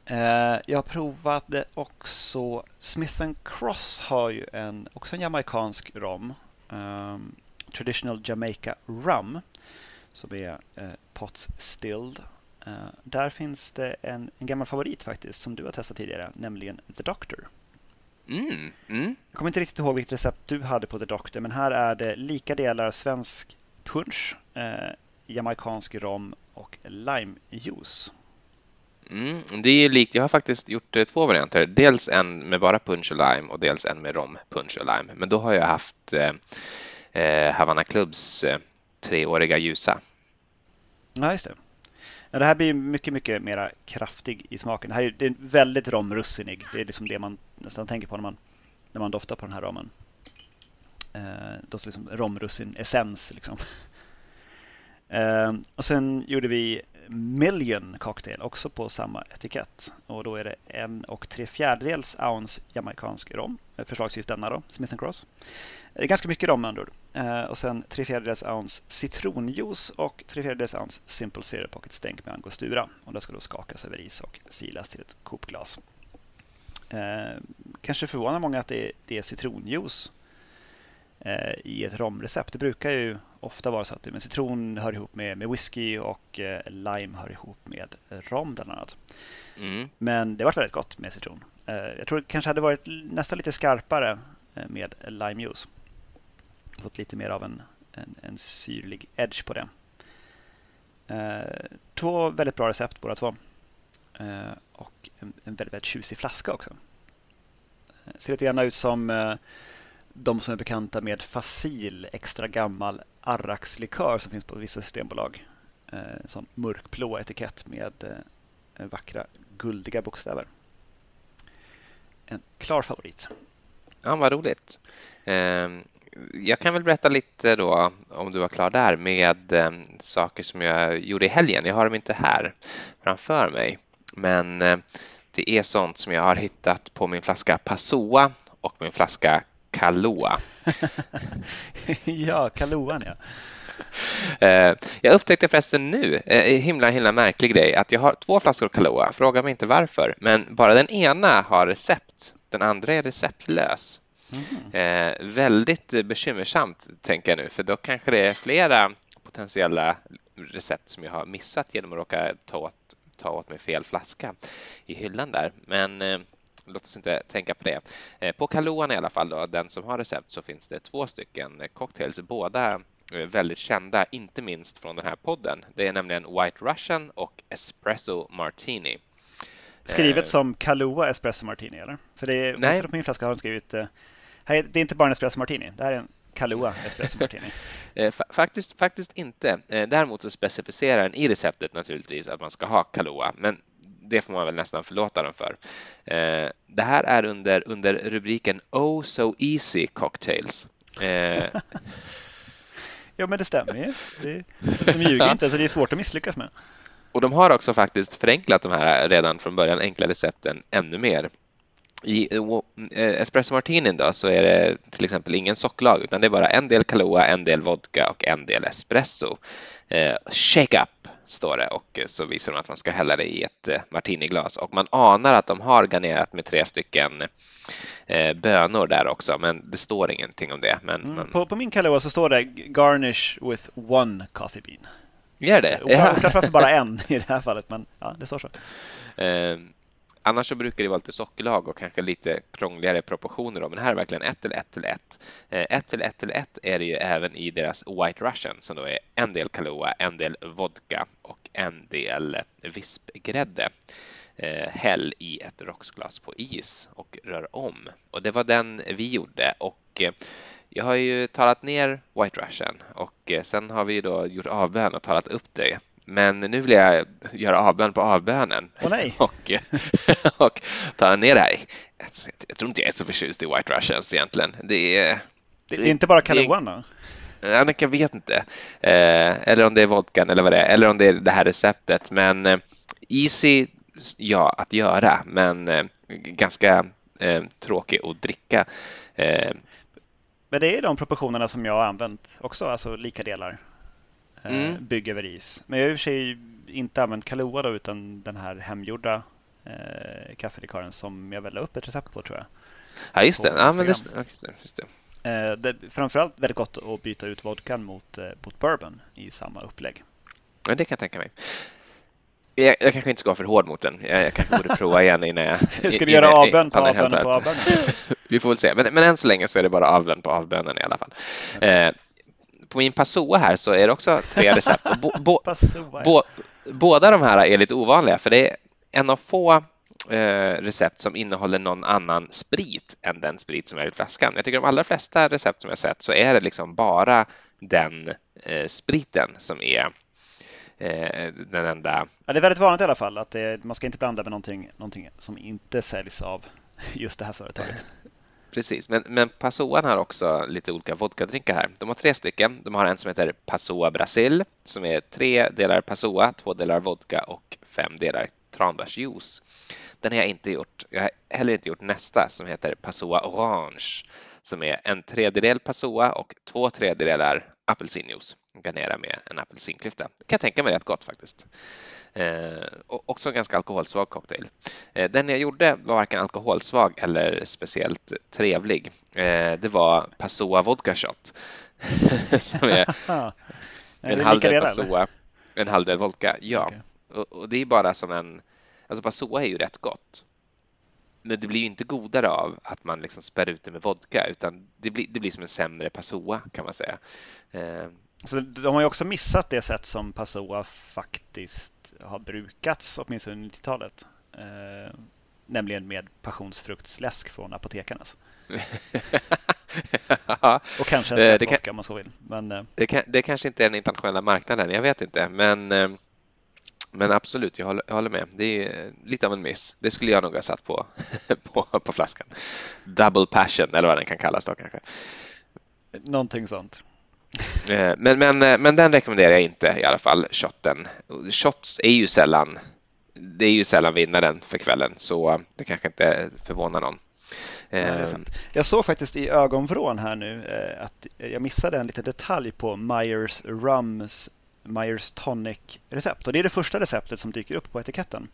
Eh, jag provade också Smith Cross har ju en, också en jamaicansk rom. Um, Traditional Jamaica Rum som är uh, pot stilled. Uh, där finns det en, en gammal favorit faktiskt som du har testat tidigare, nämligen The Doctor. Mm, mm. Jag kommer inte riktigt ihåg vilket recept du hade på The Doctor, men här är det lika delar svensk punch, eh, jamaicansk rom och limejuice. Mm, det är likt. Jag har faktiskt gjort eh, två varianter. Dels en med bara punch och lime och dels en med rom, punch och lime. Men då har jag haft eh, eh Havana Clubs eh, treåriga ljusa. Ja, just det. Ja, det här blir mycket, mycket mer kraftig i smaken. Det här är, det är väldigt romrussinig. Det är liksom det man nästan tänker på när man, när man doftar på den här ramen. Eh, doftar liksom romrussin-essens. Liksom. Eh, och sen gjorde vi Million Cocktail också på samma etikett. Och då är det en och tre fjärdedels ounce jamaicansk rom. Eh, förslagsvis denna då, Smith Cross. Eh, det är ganska mycket rom med andra ord. Eh, och sen tre fjärdedels ounce citronjuice och tre fjärdedels ounce simple syrup och ett stänk med angostura. Och det ska då skakas över is och silas till ett kopglas. Eh, kanske förvånar många att det är, det är citronjuice i ett romrecept. Det brukar ju ofta vara så att men citron hör ihop med, med whisky och eh, lime hör ihop med rom bland annat. Mm. Men det var väldigt gott med citron. Eh, jag tror det kanske hade varit nästan lite skarpare eh, med limejuice. Fått lite mer av en, en, en syrlig edge på det. Eh, två väldigt bra recept båda två. Eh, och en, en väldigt, väldigt tjusig flaska också. Ser lite grann ut som de som är bekanta med Facil, extra gammal arrakslikör som finns på vissa systembolag. Eh, sån mörkblå etikett med eh, vackra guldiga bokstäver. En klar favorit. Ja, vad roligt. Eh, jag kan väl berätta lite då, om du var klar där, med eh, saker som jag gjorde i helgen. Jag har dem inte här framför mig, men eh, det är sånt som jag har hittat på min flaska Passoa och min flaska Kahlua. ja, Kahlua ja. Eh, jag upptäckte förresten nu, en eh, himla, himla märklig grej, att jag har två flaskor Kahlua. Fråga mig inte varför, men bara den ena har recept. Den andra är receptlös. Mm. Eh, väldigt bekymmersamt, tänker jag nu, för då kanske det är flera potentiella recept som jag har missat genom att råka ta åt, ta åt mig fel flaska i hyllan där. Men låt oss inte tänka på det. Eh, på Kaluan i alla fall, då, den som har recept, så finns det två stycken cocktails, båda Eh, väldigt kända, inte minst från den här podden. Det är nämligen White Russian och Espresso Martini. Skrivet eh, som Kahlua Espresso Martini, eller? För det är, Nej. på min flaska har de skrivit det är inte bara en Espresso Martini, det här är en Kahlua Espresso Martini. faktiskt, faktiskt inte. Däremot så specificerar den i receptet naturligtvis att man ska ha Kahlua, men det får man väl nästan förlåta dem för. Det här är under, under rubriken Oh So Easy Cocktails. Ja, men det stämmer ju. Det, de ljuger inte, så det är svårt att misslyckas med. Och de har också faktiskt förenklat de här redan från början enkla recepten ännu mer. I eh, espresso martinin då så är det till exempel ingen socklag utan det är bara en del Kahlua, en del vodka och en del espresso. Eh, shake up står det och så visar de att man ska hälla det i ett eh, martiniglas och man anar att de har garnerat med tre stycken eh, bönor där också, men det står ingenting om det. Men, mm, på, på, min Kahlua så står det garnish with one coffee bean. Gör det? Oklart varför bara en i det här fallet, men ja, det står så. Eh, Annars så brukar det vara lite sockerlag och kanske lite krångligare proportioner. Då, men här är verkligen 1 till 1 till 1. 1 eh, till 1 till 1 är det ju även i deras White Russian som då är en del Kahlua, en del vodka och en del vispgrädde. Eh, häll i ett rocksglas på is och rör om. Och det var den vi gjorde och eh, jag har ju talat ner White Russian och sen har vi då gjort avbön och talat upp det men nu vill jag göra avbön på avbönen. Oh. Och, och ta ner det här. Jag tror inte jag är så förtjust i White Russians egentligen. Det är, det, det är inte bara Kaluan då? Jag vet inte. Eh, eller om det är vodkan eller vad det är. Eller om det är det här receptet. Men eh, easy, ja, att göra. Men eh, ganska eh, tråkig att dricka. Eh, men det är de proportionerna som jag har använt också, alltså lika delar. Eh, mm. bygg över is. Men jag har i och för sig inte använt Kahlua då, utan den här hemgjorda eh, kaffelikören som jag väl la upp ett recept på tror jag. Ja, just det. Ja, men just, just det, just det. Eh, det är framförallt väldigt gott att byta ut vodkan mot, eh, mot bourbon i samma upplägg. Ja, det kan jag tänka mig. Jag, jag kanske inte ska vara för hård mot den. Jag, jag kanske borde prova igen innan jag... Ska du göra avbön på avbönen på avbönen? Vi får väl se. Men, men än så länge så är det bara avbön på avbönen i alla fall. Okay. Eh, på min Passoa här så är det också tre recept. Bo, bo, bo, båda de här är lite ovanliga för det är en av få eh, recept som innehåller någon annan sprit än den sprit som är i flaskan. Jag tycker de allra flesta recept som jag sett så är det liksom bara den eh, spriten som är eh, den enda. Ja, det är väldigt vanligt i alla fall att det, man ska inte blanda med någonting, någonting som inte säljs av just det här företaget. Precis, men, men Passoan har också lite olika vodkadrinkar här. De har tre stycken. De har en som heter Passoa Brasil som är tre delar Passoa, två delar vodka och fem delar tranbärsjuice. Den har jag inte gjort. Jag har heller inte gjort nästa som heter Passoa Orange som är en tredjedel Passoa och två tredjedelar apelsinjuice. Garnera med en apelsinklyfta. Det kan jag tänka mig rätt gott faktiskt. Eh, också en ganska alkoholsvag cocktail. Eh, den jag gjorde var varken alkoholsvag eller speciellt trevlig. Eh, det var Passoa Vodka Shot. som är en halv del Passoa, en halv del vodka. Ja, okay. och, och, det är bara som en... Alltså Passoa är ju rätt gott. Men det blir ju inte godare av att man liksom spär ut det med vodka utan det blir, det blir som en sämre Passoa kan man säga. Eh, så de har ju också missat det sätt som Passoa faktiskt har brukats, åtminstone under 90-talet. Eh, nämligen med passionsfruktsläsk från apotekarnas. och kanske en vodka om man så vill. Men, eh. det, kan, det kanske inte är den internationella marknaden, jag vet inte. Men eh, Men absolut, jag håller, jag håller, med. Det är lite av en miss. Det skulle jag nog ha satt på, på, på flaskan. Double passion, eller vad den kan kallas då kanske. Någonting sånt. Eh, men, men, eh, men den rekommenderar jag inte i alla fall, shotten. Shots är ju sällan det är ju sällan vinnaren för kvällen så det kanske inte förvånar någon. Ja, jag såg faktiskt i ögonvrån här nu eh, att jag missade en liten detalj på Myers Rums Myers Tonic-recept. Och det är det första receptet som dyker upp på etiketten.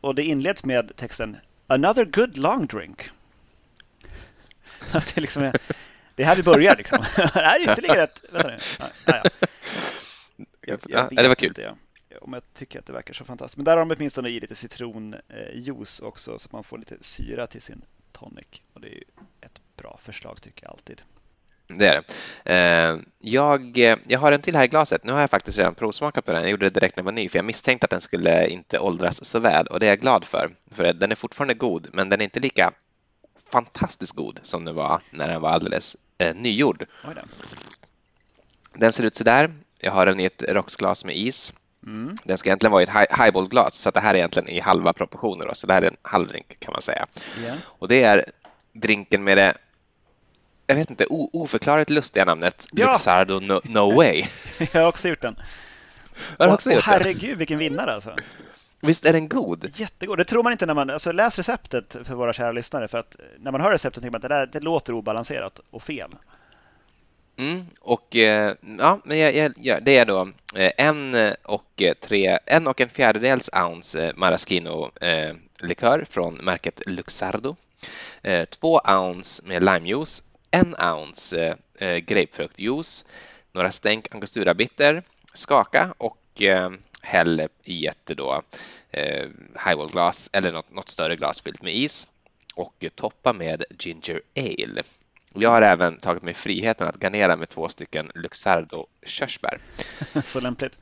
Och det inleds med texten Another good long drink. Alltså det, är liksom, det är här vi börjar liksom. det här är ytterligare ett... Vänta nu. Ja, ja. Jag, jag ja, det var kul. Inte, ja om jag tycker att det verkar så fantastiskt. Men där har de åtminstone i lite citronjuice också så att man får lite syra till sin tonic. Och det är ett bra förslag tycker jag alltid. Det är det. Eh, jag, jag har en till här i glaset. Nu har jag faktiskt redan provsmakat på den. Jag gjorde det direkt när jag var ny för jag misstänkte att den skulle inte åldras så väl och det är jag glad för. För den är fortfarande god men den är inte lika fantastiskt god som den var när den var alldeles eh, nygjord. Den ser ut så där. Jag har den i ett rocksglas med is. Mm. Den ska egentligen vara i ett highballglas så att det här är egentligen i halva proportioner. Då, så det här är en halvdrink kan man säga. Yeah. Och det är drinken med det jag vet inte, oförklarligt lustiga namnet ja. Luxardo no, no Way. jag har också gjort den. Har och, också gjort och herregud den? vilken vinnare alltså. Visst är den god? Jättegod. Det tror man inte när man alltså, läs receptet för våra kära lyssnare. För att när man hör receptet tänker man att det, där, det låter obalanserat och fel. Mm, och eh, ja, men jag, jag, jag, det är då eh, en och, tre, en och en fjärdedels ounce maraschino-likör från märket Luxardo. Två ounce med limejuice, en ounce grapefruktjuice, några stänk angostura-bitter, skaka och häll i ett då, highballglas eller något, något större glas fyllt med is och toppa med ginger ale. Jag har även tagit mig friheten att garnera med två stycken Luxardo körsbär. Så lämpligt.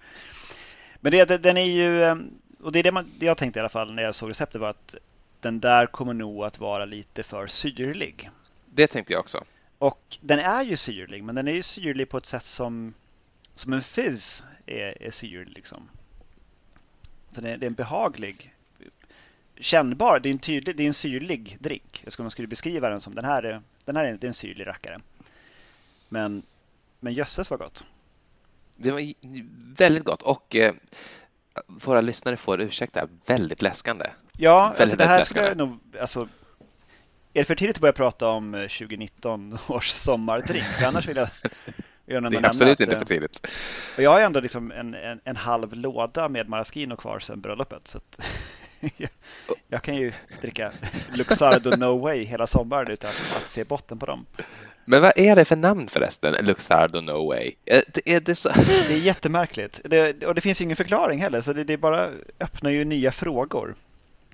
Men det, den är ju, eh, och det är det, man, det jag tänkte i alla fall när jag såg receptet var att den där kommer nog att vara lite för syrlig. Det tänkte jag också. Och den är ju syrlig, men den är ju syrlig på ett sätt som, som en fizz är, är syrlig. Liksom. Så det är, det är en behaglig, kännbar, det är en, tydlig, det är en syrlig drink. Jag skulle, man skulle beskriva den som den här är den här är en syrlig rackare. Men, men jösses var gott. Det var väldigt gott och eh, våra lyssnare får ursäkta, väldigt läskande. Ja, väldigt, alltså det här ska jag nog... Alltså, är det för tidigt att börja prata om 2019 eh, års sommardrink? Annars vill jag det är absolut inte för tidigt. Och jag har ändå liksom en, en, en halv låda med maraschino kvar sedan bröllopet. Så jag, jag, kan ju dricka Luxardo No Way hela sommaren utan att se botten på dem. Men vad är det för namn förresten, Luxardo No Way? Det är, det så... det är jättemärkligt det, och det finns ingen förklaring heller så det, det bara öppnar ju nya frågor.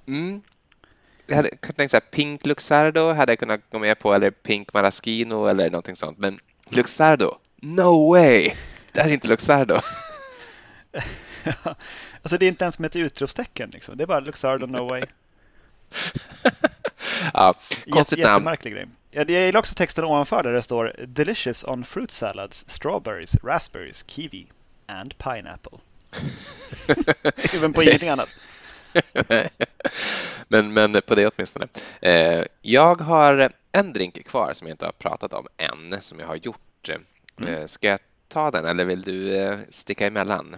Mm. Jag hade kunnat tänka så här, Pink Luxardo hade jag kunnat gå med på eller Pink Maraschino eller någonting sånt men Luxardo, no way! Det här är inte Luxardo. alltså det är inte ens med ett utropstecken. Liksom. Det är bara Luxardo No Way. ja, konstigt namn. Jättemärklig grej. Jag gillar också texten ovanför där det står Delicious on fruit salads, strawberries, raspberries, kiwi and pineapple. Även på ingenting annat. men, men på det åtminstone. Eh, jag har en drink kvar som jag inte har pratat om än, som jag har gjort. Mm. Eh, ska jag ta den eller vill du eh, sticka emellan?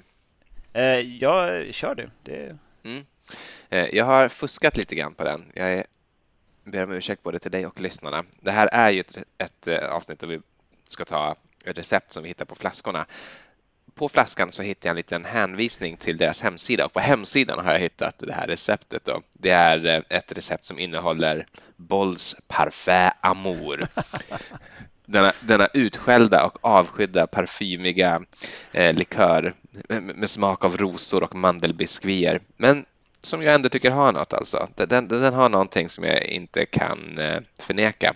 Eh, jag kör du. Det... Mm. Jag har fuskat lite grann på den. Jag är, ber om ursäkt både till dig och lyssnarna. Det här är ju ett, ett avsnitt där vi ska ta ett recept som vi hittar på flaskorna. På flaskan så hittar jag en liten hänvisning till deras hemsida och på hemsidan har jag hittat det här receptet. Då. Det är ett recept som innehåller Bolls Parfait Amour. denna, denna utskällda och avskydda parfymiga eh, likör med, med, smak av rosor och mandelbiskvier. Men som jag ändå tycker har något alltså. Den, den, den har någonting som jag inte kan eh, förneka.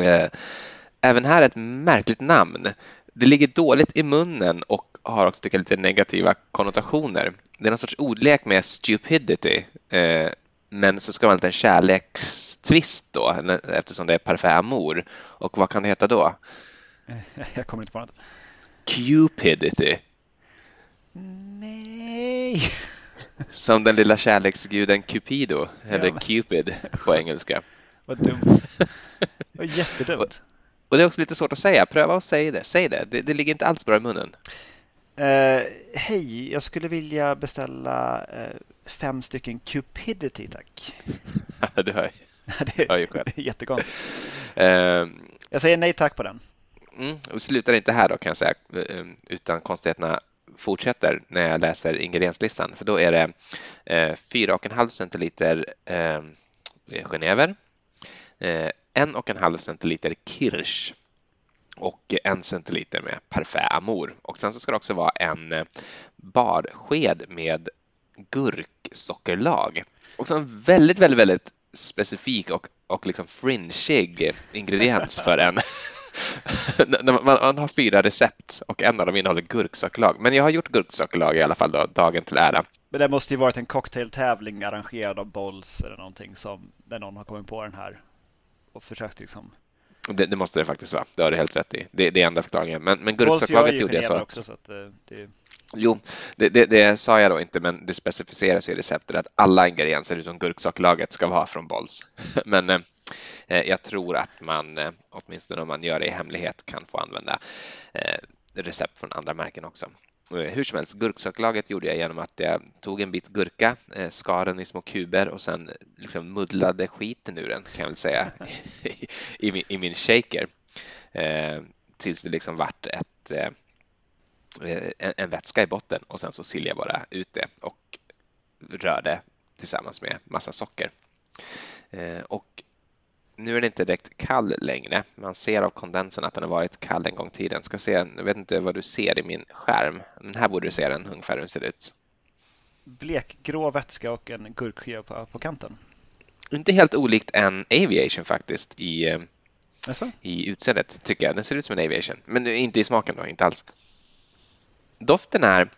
Eh, även här ett märkligt namn. Det ligger dåligt i munnen och har också tycker jag, lite negativa konnotationer. Det är någon sorts ordlek med stupidity. Eh, men så ska man ha en kärleks kärlekstvist då eftersom det är parfait amour. Och vad kan det heta då? Jag kommer inte på något. Cupidity. Nej! Som den lilla kärleksguden Cupido, eller men- Cupid på engelska. Vad dumt. Vad jättedumt. Och det är också lite svårt att säga. Pröva att säga det. Säg det. Det, det ligger inte alls bra i munnen. Eh, Hej, jag skulle vilja beställa eh, fem stycken Cupidity, tack. du hör, det ju själv. är jättekonstigt. Ehm, Jag säger nej tack på den. Mm, och slutar inte här då kan jag säga, eh, utan konstigheterna fortsätter när jag läser ingredienslistan. För då är det eh, 4,5 centiliter eh, genever, eh, 1,5 centiliter kirsch och en centiliter med parfait amour. Och sen så ska det också vara en eh, barsked med gurksockerlag. Också en väldigt, väldigt, väldigt specifik och, och liksom fringeig ingrediens för en man, man har fyra recept och en av dem innehåller gurksockerlag. Men jag har gjort gurksockerlag i alla fall då, dagen till ära. Men det måste ju varit en cocktailtävling arrangerad av Bolls eller någonting som där någon har kommit på den här och försökt liksom. Det, det måste det faktiskt vara. Det har du helt rätt i. Det, det är enda förklaringen. Men, men ju gjorde jag så att också så att det, det Jo, det, det, det sa jag då inte, men det specificeras i receptet att alla ingredienser utom gurksockerlaget ska vara från Bolls. Men eh, eh, jag tror att man, eh, åtminstone om man gör det i hemlighet, kan få använda eh, recept från andra märken också. Eh, hur som helst, gurksockerlaget gjorde jag genom att jag tog en bit gurka, eh, skar den i små kuber och sen eh, liksom muddlade skiten ur den, kan jag väl säga, i, i, min, i min shaker. Eh, tills det liksom vart ett eh, en, en vätska i botten och sen så silade jag bara ut det och rörde tillsammans med massa socker. Eh, och nu är den inte direkt kall längre. Man ser av kondensen att den har varit kall en gång i tiden. Ska se, jag vet inte vad du ser i min skärm. Men här borde du se den ungefär hur den ser ut. blekgrå vätska och en gurkskiva på, på kanten. Inte helt olikt en Aviation faktiskt i, eh, i utseendet tycker jag. Den ser ut som en Aviation, men inte i smaken då, inte alls. Doften är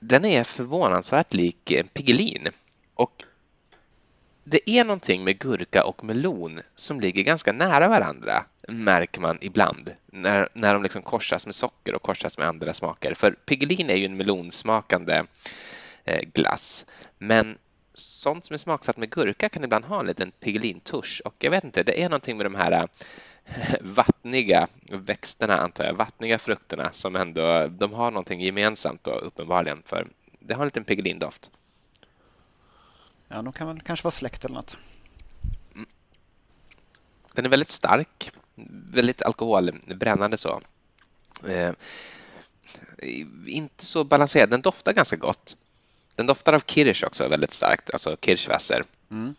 den är förvånansvärt lik eh, Piggelin. Och det är någonting med gurka och melon som ligger ganska nära varandra märker man ibland när, när de liksom korsas med socker och korsas med andra smaker. För Piggelin är ju en melonsmakande eh, glass. Men sånt som är smaksatt med gurka kan ibland ha en liten Piggelintusch. Och jag vet inte, det är någonting med de här eh, vattniga växterna antar jag, vattniga frukterna som ändå, de har någonting gemensamt då uppenbarligen för det har en liten Piggelin-doft. Ja, de kan väl kanske vara släkt eller något. Den är väldigt stark, väldigt alkoholbrännande så. Eh, inte så balanserad, den doftar ganska gott. Den doftar av kirsch också väldigt starkt, alltså kirschwasser. Mm.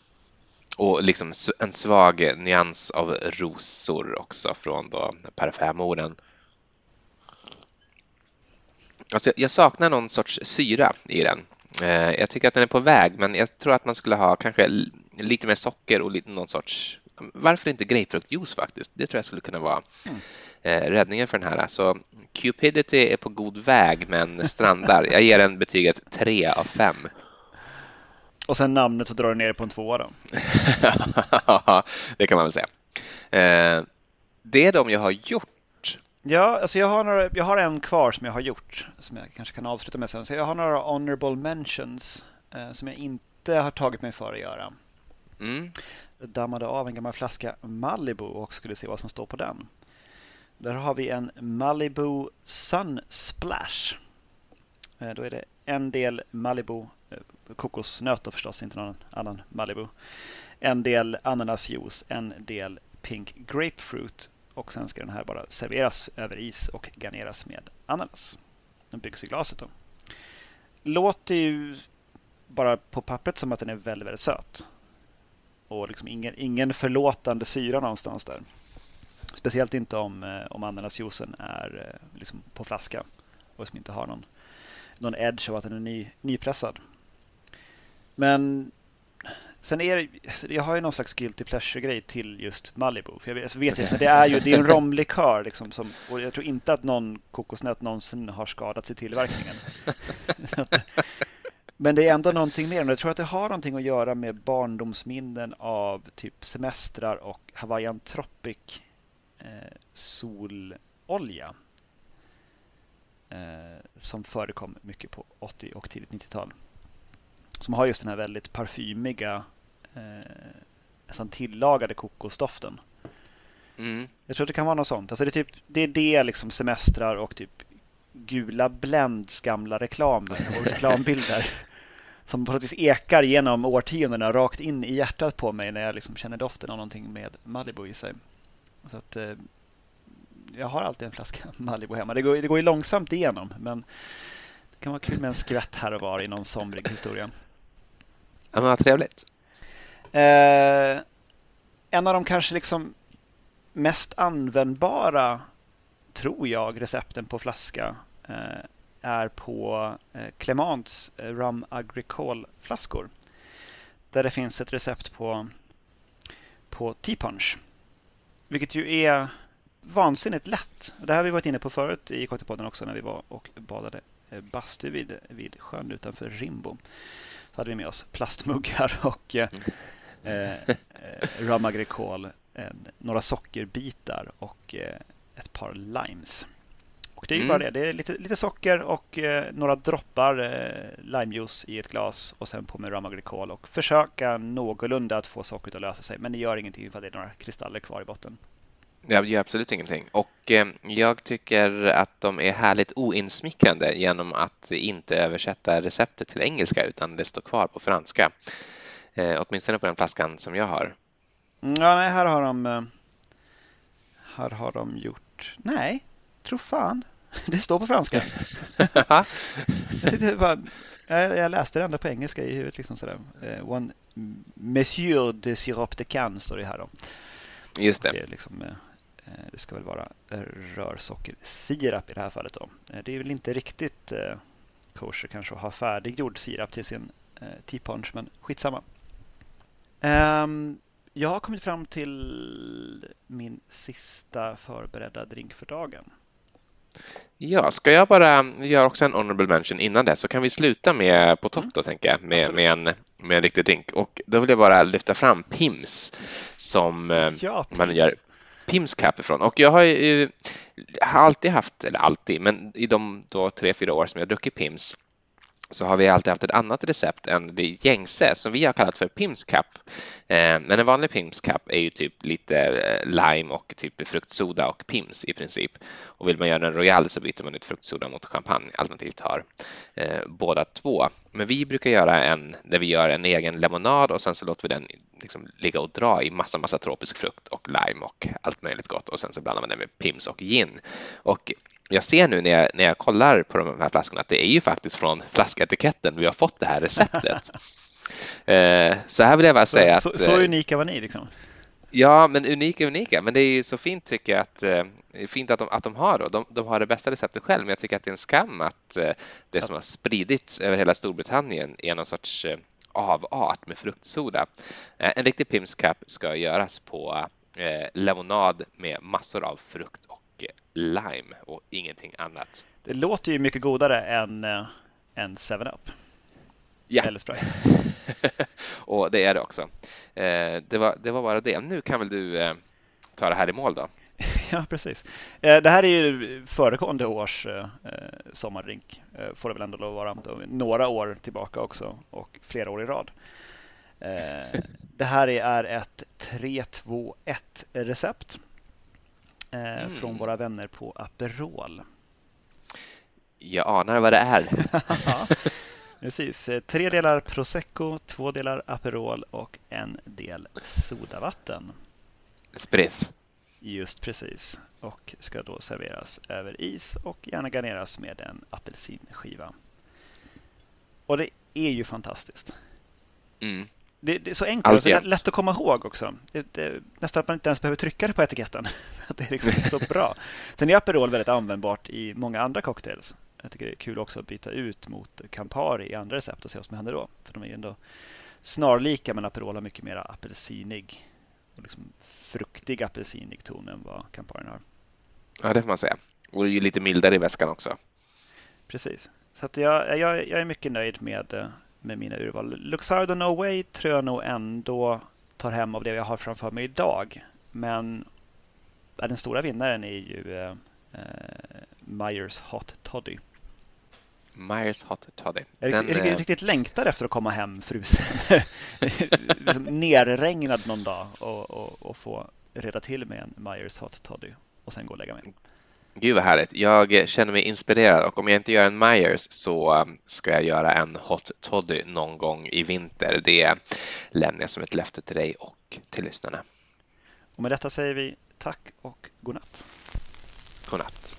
Och liksom en svag nyans av rosor också från då parfymoren. Alltså jag- saknar någon sorts syra i den. Eh, Jag tycker att den är på väg, men jag tror att man skulle ha kanske lite mer socker och lite någon sorts... Varför inte grapefruktjuice faktiskt? Det tror jag skulle kunna vara Mm. eh, räddningen för den här. Så Cupidity är på god väg, men strandar. Jag ger den betyget 3 av 5. Och sen namnet så drar du ner på en tvåa då. det kan man väl säga. Eh, Det är de jag har gjort. Ja, alltså jag har, några, jag har en kvar som jag har gjort som jag kanske kan avsluta med sen. Så jag har några honorable mentions eh, som jag inte har tagit mig för att göra. Mm. Jag dammade av en gammal flaska Malibu och skulle se vad som står på den. Där har vi en Malibu Sun Splash. Eh, Då är det en del Malibu, kokosnötter kokosnöt då förstås, inte någon annan Malibu. En del ananasjuice, en del pink grapefruit och sen ska den här bara serveras över is och garneras med ananas. Den byggs i glaset då. Låter ju bara på pappret som att den är väldigt, väldigt söt. Och liksom ingen, ingen förlåtande syra någonstans där. Speciellt inte om, eh, om ananasjuicen är eh, liksom på flaska och som inte har någon, någon edge av att den är ny, nypressad. Men sen är det, jag har ju någon slags guilty pleasure-grej till just Malibu. För jag vet, jag vet just, men det är ju det är en romlikör liksom, som, och jag tror inte att någon kokosnöt någonsin har skadats i tillverkningen. Att- men det är ändå någonting mer. Och Jag tror att det har någonting att göra med barndomsminnen av typ semestrar och Hawaiian Tropic eh, sololja. eh, som förekom mycket på 80 och tidigt 90-tal. Som har just den här väldigt parfymiga, eh, nästan tillagade kokosdoften. Mm. Jag tror att det kan vara något sånt. Alltså det, är typ, det är det liksom semestrar och typ gula Blends gamla reklam och reklambilder som på något vis ekar genom årtiondena rakt in i hjärtat på mig när jag liksom känner doften av någonting med Malibu i sig. Så att, eh, jag har alltid en flaska Malibu hemma. Det går, det går ju långsamt igenom men det kan vara kul med en skvätt här och var i någon somrig historia. Ja, men vad trevligt. Eh, en av de kanske liksom mest användbara, tror jag, recepten på flaska eh, är på eh, Clements eh, Rum Agricole-flaskor. Där det finns ett recept på, på Tea Punch. Vilket ju är vansinnigt lätt. Det här har vi varit inne på förut i Cocktailpodden också när vi var och badade eh, bastu vid, vid sjön utanför Rimbo. Så hade vi med oss plastmuggar och eh, eh, Rum Agricole, eh, några sockerbitar och eh, ett par limes. Och det är ju mm. bara det. Det är lite, lite socker och eh, några droppar eh, limejuice i ett glas och sen på med rum agricole och försöka någorlunda att få sockret att lösa sig. Men det gör ingenting för det är några kristaller kvar i botten. Det gör absolut ingenting. Och eh, jag tycker att de är härligt oinsmickrande genom att inte översätta receptet till engelska utan det står kvar på franska. Eh, åtminstone på den flaskan som jag har. Mm, ja, nej, här har de eh, här har de gjort... Nej, Tro fan. Det står på franska. jag, bara, jag, läste det ändå på engelska i huvudet. Liksom sådär. Uh, one Monsieur de Sirop de Cannes står det här då. Just det. Det, liksom, det ska väl vara rörsockersirap i det här fallet. Då. Uh, det är väl inte riktigt uh, kosher kanske att ha färdiggjord sirap till sin tea punch, men skitsamma. Um, jag har kommit fram till min sista förberedda drink för dagen. Ja, ska jag bara göra också en honorable mention innan det så kan vi sluta med på topp då, mm. tänker jag, med, med, en, med en riktig drink. Och då vill jag bara lyfta fram Pims som eh, ja, Pims. man gör Pims Cup ifrån. Och jag har ju eh, alltid haft, eller alltid, men i de då tre, fyra år som jag druckit Pims så har vi alltid haft ett annat recept än det gängse som vi har kallat för Pimms Cup. Eh, men en vanlig Pimms Cup är ju typ lite eh, lime och typ fruktsoda och Pims i princip. Och vill man göra en Royal så byter man ut fruktsoda mot champagne alternativt har eh, båda två. Men vi brukar göra en där vi gör en egen lemonad och sen så låter vi den liksom ligga och dra i massa, massa tropisk frukt och lime och allt möjligt gott och sen så blandar man den med Pims och gin. Och jag ser nu när jag, när jag kollar på de här flaskorna att det är ju faktiskt från flasketiketten vi har fått det här receptet. eh, så här vill jag bara säga så, att... Så, så unika var ni liksom? Ja, men unika unika. Men det är ju så fint tycker jag att, eh, fint att de, att de har då. De, de, har det bästa receptet själv, men jag tycker att det är en skam att eh, det som har spridits över hela Storbritannien är någon sorts eh, avart med fruktsoda. Eh, en riktig Pims Cup ska göras på eh, lemonad med massor av frukt och lime och ingenting annat. Det låter ju mycket godare än, äh, än 7-Up. Ja. Eller Sprite. och det är det också. Eh, det, var, det var bara det. Nu kan väl du eh, ta det här i mål då? ja, precis. Eh, det här är ju föregående års eh, sommardrink, eh, får det väl ändå lov att vara. Några år tillbaka också och flera år i rad. Det här är ett 3-2-1 recept mm. från våra vänner på Aperol. Jag anar vad det är. Precis. Eh, tre delar prosecco, två delar Aperol och en del sodavatten. Spritz. Just precis. Och ska då serveras över is och gärna garneras med en apelsinskiva. Och det är ju fantastiskt. Mm. Det, det, är så enkelt och så lätt att komma ihåg också. Det, det, nästan att man inte ens behöver trycka det på etiketten. För att det är liksom så bra. Sen är Aperol väldigt användbart i många andra cocktails. Jag tycker det är kul också att byta ut mot Campari i andra recept och se vad som händer då. För de är ju ändå snarlika men Aperol har mycket mer apelsinig och liksom fruktig apelsinig ton än vad Campari har. Ja, det får man säga. Och är ju lite mildare i väskan också. Precis. Så att jag, jag, jag är mycket nöjd med med mina urval. Luxardo No Way tror jag nog ändå tar hem av det jag har framför mig idag. Men den stora vinnaren är ju eh, Myers Hot Toddy. Myers Hot Toddy. Jag Den, riktigt, eh... riktigt längtar efter att komma hem frusen. liksom nerregnad någon dag och, och, och, få reda till mig en Myers Hot Toddy och sen gå och lägga mig. Gud vad härligt. Jag känner mig inspirerad och om jag inte gör en Myers så um, ska jag göra en Hot Toddy någon gång i vinter. Det lämnar jag som ett löfte till dig och till lyssnarna. Och med detta säger vi tack och godnatt. Godnatt.